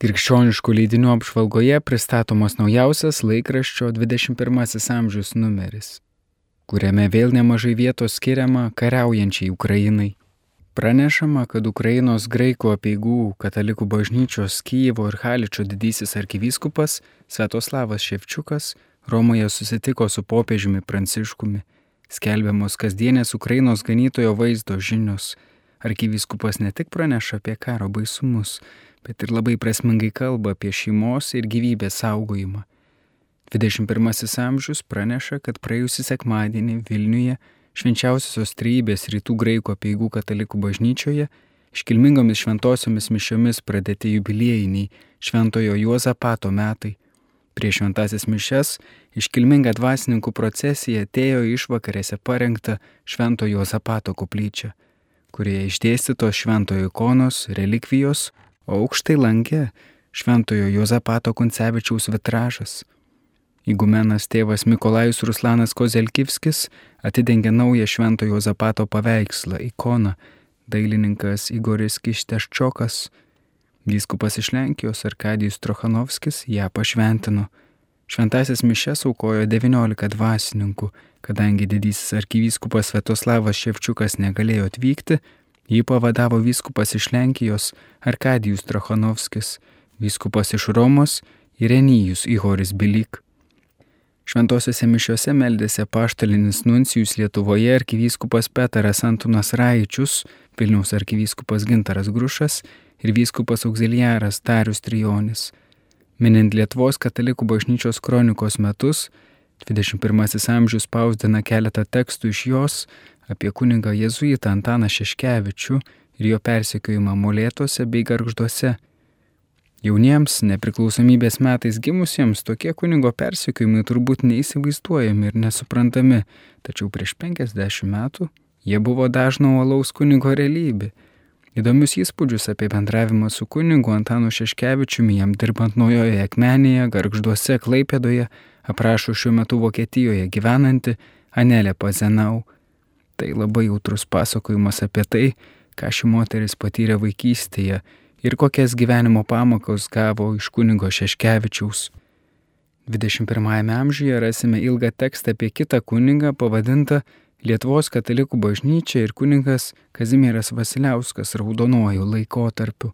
Krikščioniškų leidinių apžvalgoje pristatomas naujausias laikraščio 21 amžius numeris, kuriame vėl nemažai vietos skiriama kariaujančiai Ukrainai. Pranešama, kad Ukrainos graikų apieigų katalikų bažnyčios Kyjivo ir Haličio didysis arkivyskupas Svetoslavas Ševčiukas Romoje susitiko su popiežiumi Pranciškumi. Skelbiamos kasdienės Ukrainos ganytojo vaizdo žinios. Arkivyskupas ne tik praneša apie karo baisumus, bet ir labai prasmingai kalba apie šeimos ir gyvybės saugojimą. 21 amžius praneša, kad praėjusį sekmadienį Vilniuje švenčiausiosios trybės rytų graikų apieigų katalikų bažnyčioje iškilmingomis šventosiomis mišiomis pradėti jubiliejiniai šventojo Juozapato metai. Prieš šventasis mišes iškilminga dvasininkų procesija atėjo išvakarėse parengta šventojo Juozapato koplyčia, kurioje išdėstytos šventojo ikonos, relikvijos, o aukštai lankė šventojo Jozapato Kuncevičiaus vitražas. Įgumenas tėvas Mikolajus Ruslanas Kozelkivskis atidengė naują šventojo Jozapato paveikslą, ikoną, dailininkas Igoris Kišteščiokas, vyskupas iš Lenkijos Arkadijus Trochanovskis ją pašventino. Šventasis mišes aukojo 19 dvasininkų, kadangi didysis arkivyskupas Svetoslavas Ševčiukas negalėjo atvykti, Jį pavadavo vyskupas iš Lenkijos Arkadijus Trachanovskis, vyskupas iš Romos Irenijus Ihoris Bilik. Šventosiuose mišiuose meldėsi paštalinis nuncijus Lietuvoje arkivyskupas Petaras Antunas Raičius, Vilniaus arkivyskupas Gintaras Grušas ir vyskupas auxiliaras Darius Trijonis. Minint Lietuvos katalikų bažnyčios kronikos metus, 21 amžius spausdina keletą tekstų iš jos, apie kunigą jėzuitą Antaną Šeškevičių ir jo persekiojimą molėtuose bei garžduose. Jauniems nepriklausomybės metais gimusiems tokie kunigo persekiojimai turbūt neįsivaizduojami ir nesuprantami, tačiau prieš 50 metų jie buvo dažno uolaus kunigo realybė. Įdomius įspūdžius apie bendravimą su kunigu Antanu Šeškevičiumi jam dirbant naujoje Akmenėje, Garžduose, Klaipėdoje, aprašo šiuo metu Vokietijoje gyvenanti Anelė Pazenau. Tai labai jautrus pasakojimas apie tai, ką ši moteris patyrė vaikystėje ir kokias gyvenimo pamokas gavo iš kunigo Šeškevičiaus. 21-ame amžiuje rasime ilgą tekstą apie kitą kunigą pavadintą Lietuvos katalikų bažnyčia ir kunigas Kazimieras Vasiliauskas raudonuoju laikotarpiu.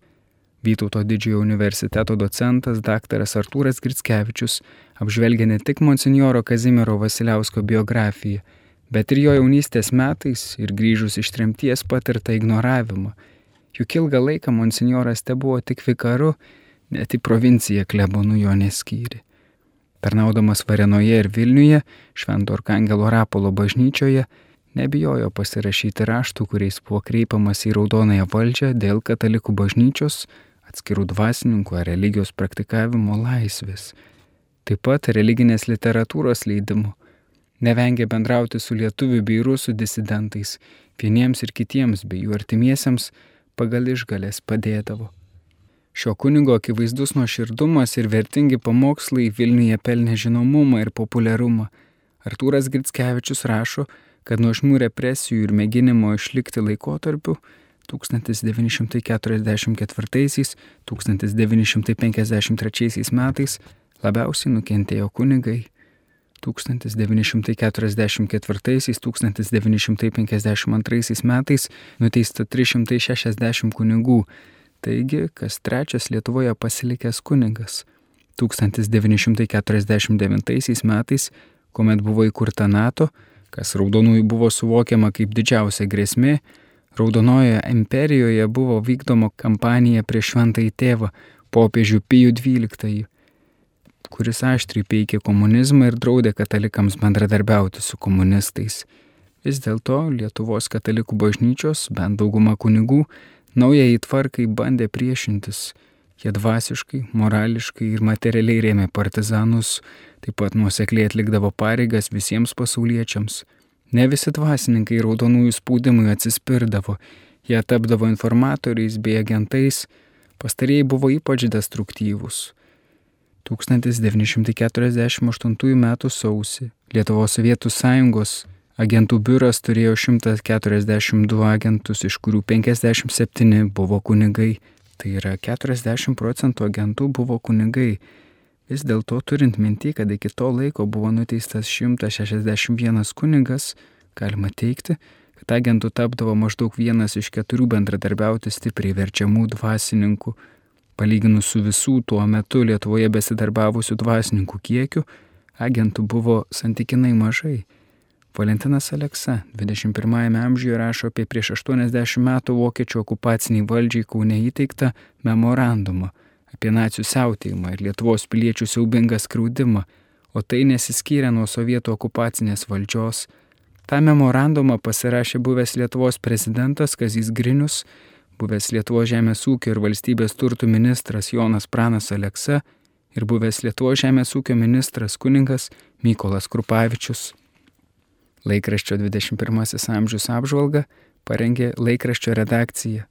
Vytauto didžiojo universiteto docentas dr. Artūras Gritskevičius apžvelgia ne tik monsinjoro Kazimiero Vasiliausko biografiją, bet ir jo jaunystės metais ir grįžus iš tremties patirtą ignoravimą. Juk ilgą laiką monsinjoras te buvo tik vikaru, net į provinciją klebonų jo neskyri. Tarnaudamas Varenoje ir Vilniuje, Švento Arkangelo Rapolo bažnyčioje, nebijojo pasirašyti raštų, kuriais buvo kreipiamas į raudonąją valdžią dėl katalikų bažnyčios, atskirų dvasininkų ar religijos praktikavimo laisvės. Taip pat religinės literatūros leidimų Nevengė bendrauti su lietuvių bei rusų disidentais, vieniems ir kitiems bei jų artimiesiems pagal išgalės padėdavo. Šio kunigo akivaizdus nuoširdumas ir vertingi pamokslai Vilniuje pelnė žinomumą ir populiarumą. Artūras Gritskevičius rašo, kad nuožmių represijų ir mėginimo išlikti laikotarpiu 1944-1953 metais labiausiai nukentėjo kunigai 1944-1952 metais nuteista 360 kunigų, taigi kas trečias Lietuvoje pasilikęs kunigas. 1949 metais, kuomet buvo įkurta NATO, kas raudonųjų buvo suvokiama kaip didžiausia grėsmė, Raudonojoje imperijoje buvo vykdoma kampanija prieš šventąjį tėvą, popiežių Pijų XII kuris aštriai peikė komunizmą ir draudė katalikams bendradarbiauti su komunistais. Vis dėlto Lietuvos katalikų bažnyčios, bent dauguma kunigų, naujai tvarkai bandė priešintis. Jie dvasiškai, morališkai ir materialiai rėmė partizanus, taip pat nuosekliai atlikdavo pareigas visiems pasauliečiams. Ne visi dvasininkai raudonųjų spaudimui atsispirdavo, jie tapdavo informatoriais bei agentais, pastarėjai buvo ypač destruktyvūs. 1948 m. sausį Lietuvos Sovietų sąjungos agentų biuras turėjo 142 agentus, iš kurių 57 buvo kunigai. Tai yra 40 procentų agentų buvo kunigai. Vis dėlto turint minti, kad iki to laiko buvo nuteistas 161 kunigas, galima teikti, kad agentų tapdavo maždaug vienas iš keturių bendradarbiauti stipriai verčiamų dvasininkų. Palyginus su visų tuo metu Lietuvoje besidarbavusių dvasininkų kiekiu, agentų buvo santykinai mažai. Valentinas Aleksa 21-ame amžiuje rašo apie prieš 80 metų vokiečių okupaciniai valdžiai Kaune įteiktą memorandumą apie nacijų siautėjimą ir Lietuvos piliečių siaubingą skriaudimą, o tai nesiskyrė nuo sovietų okupacinės valdžios. Ta memorandumą pasirašė buvęs Lietuvos prezidentas Kazys Grinius, buvęs Lietuvos žemės ūkio ir valstybės turtų ministras Jonas Pranas Aleksa ir buvęs Lietuvos žemės ūkio ministras kuningas Mykolas Krupavičius. Laikraščio 21 amžius apžvalga parengė laikraščio redakcija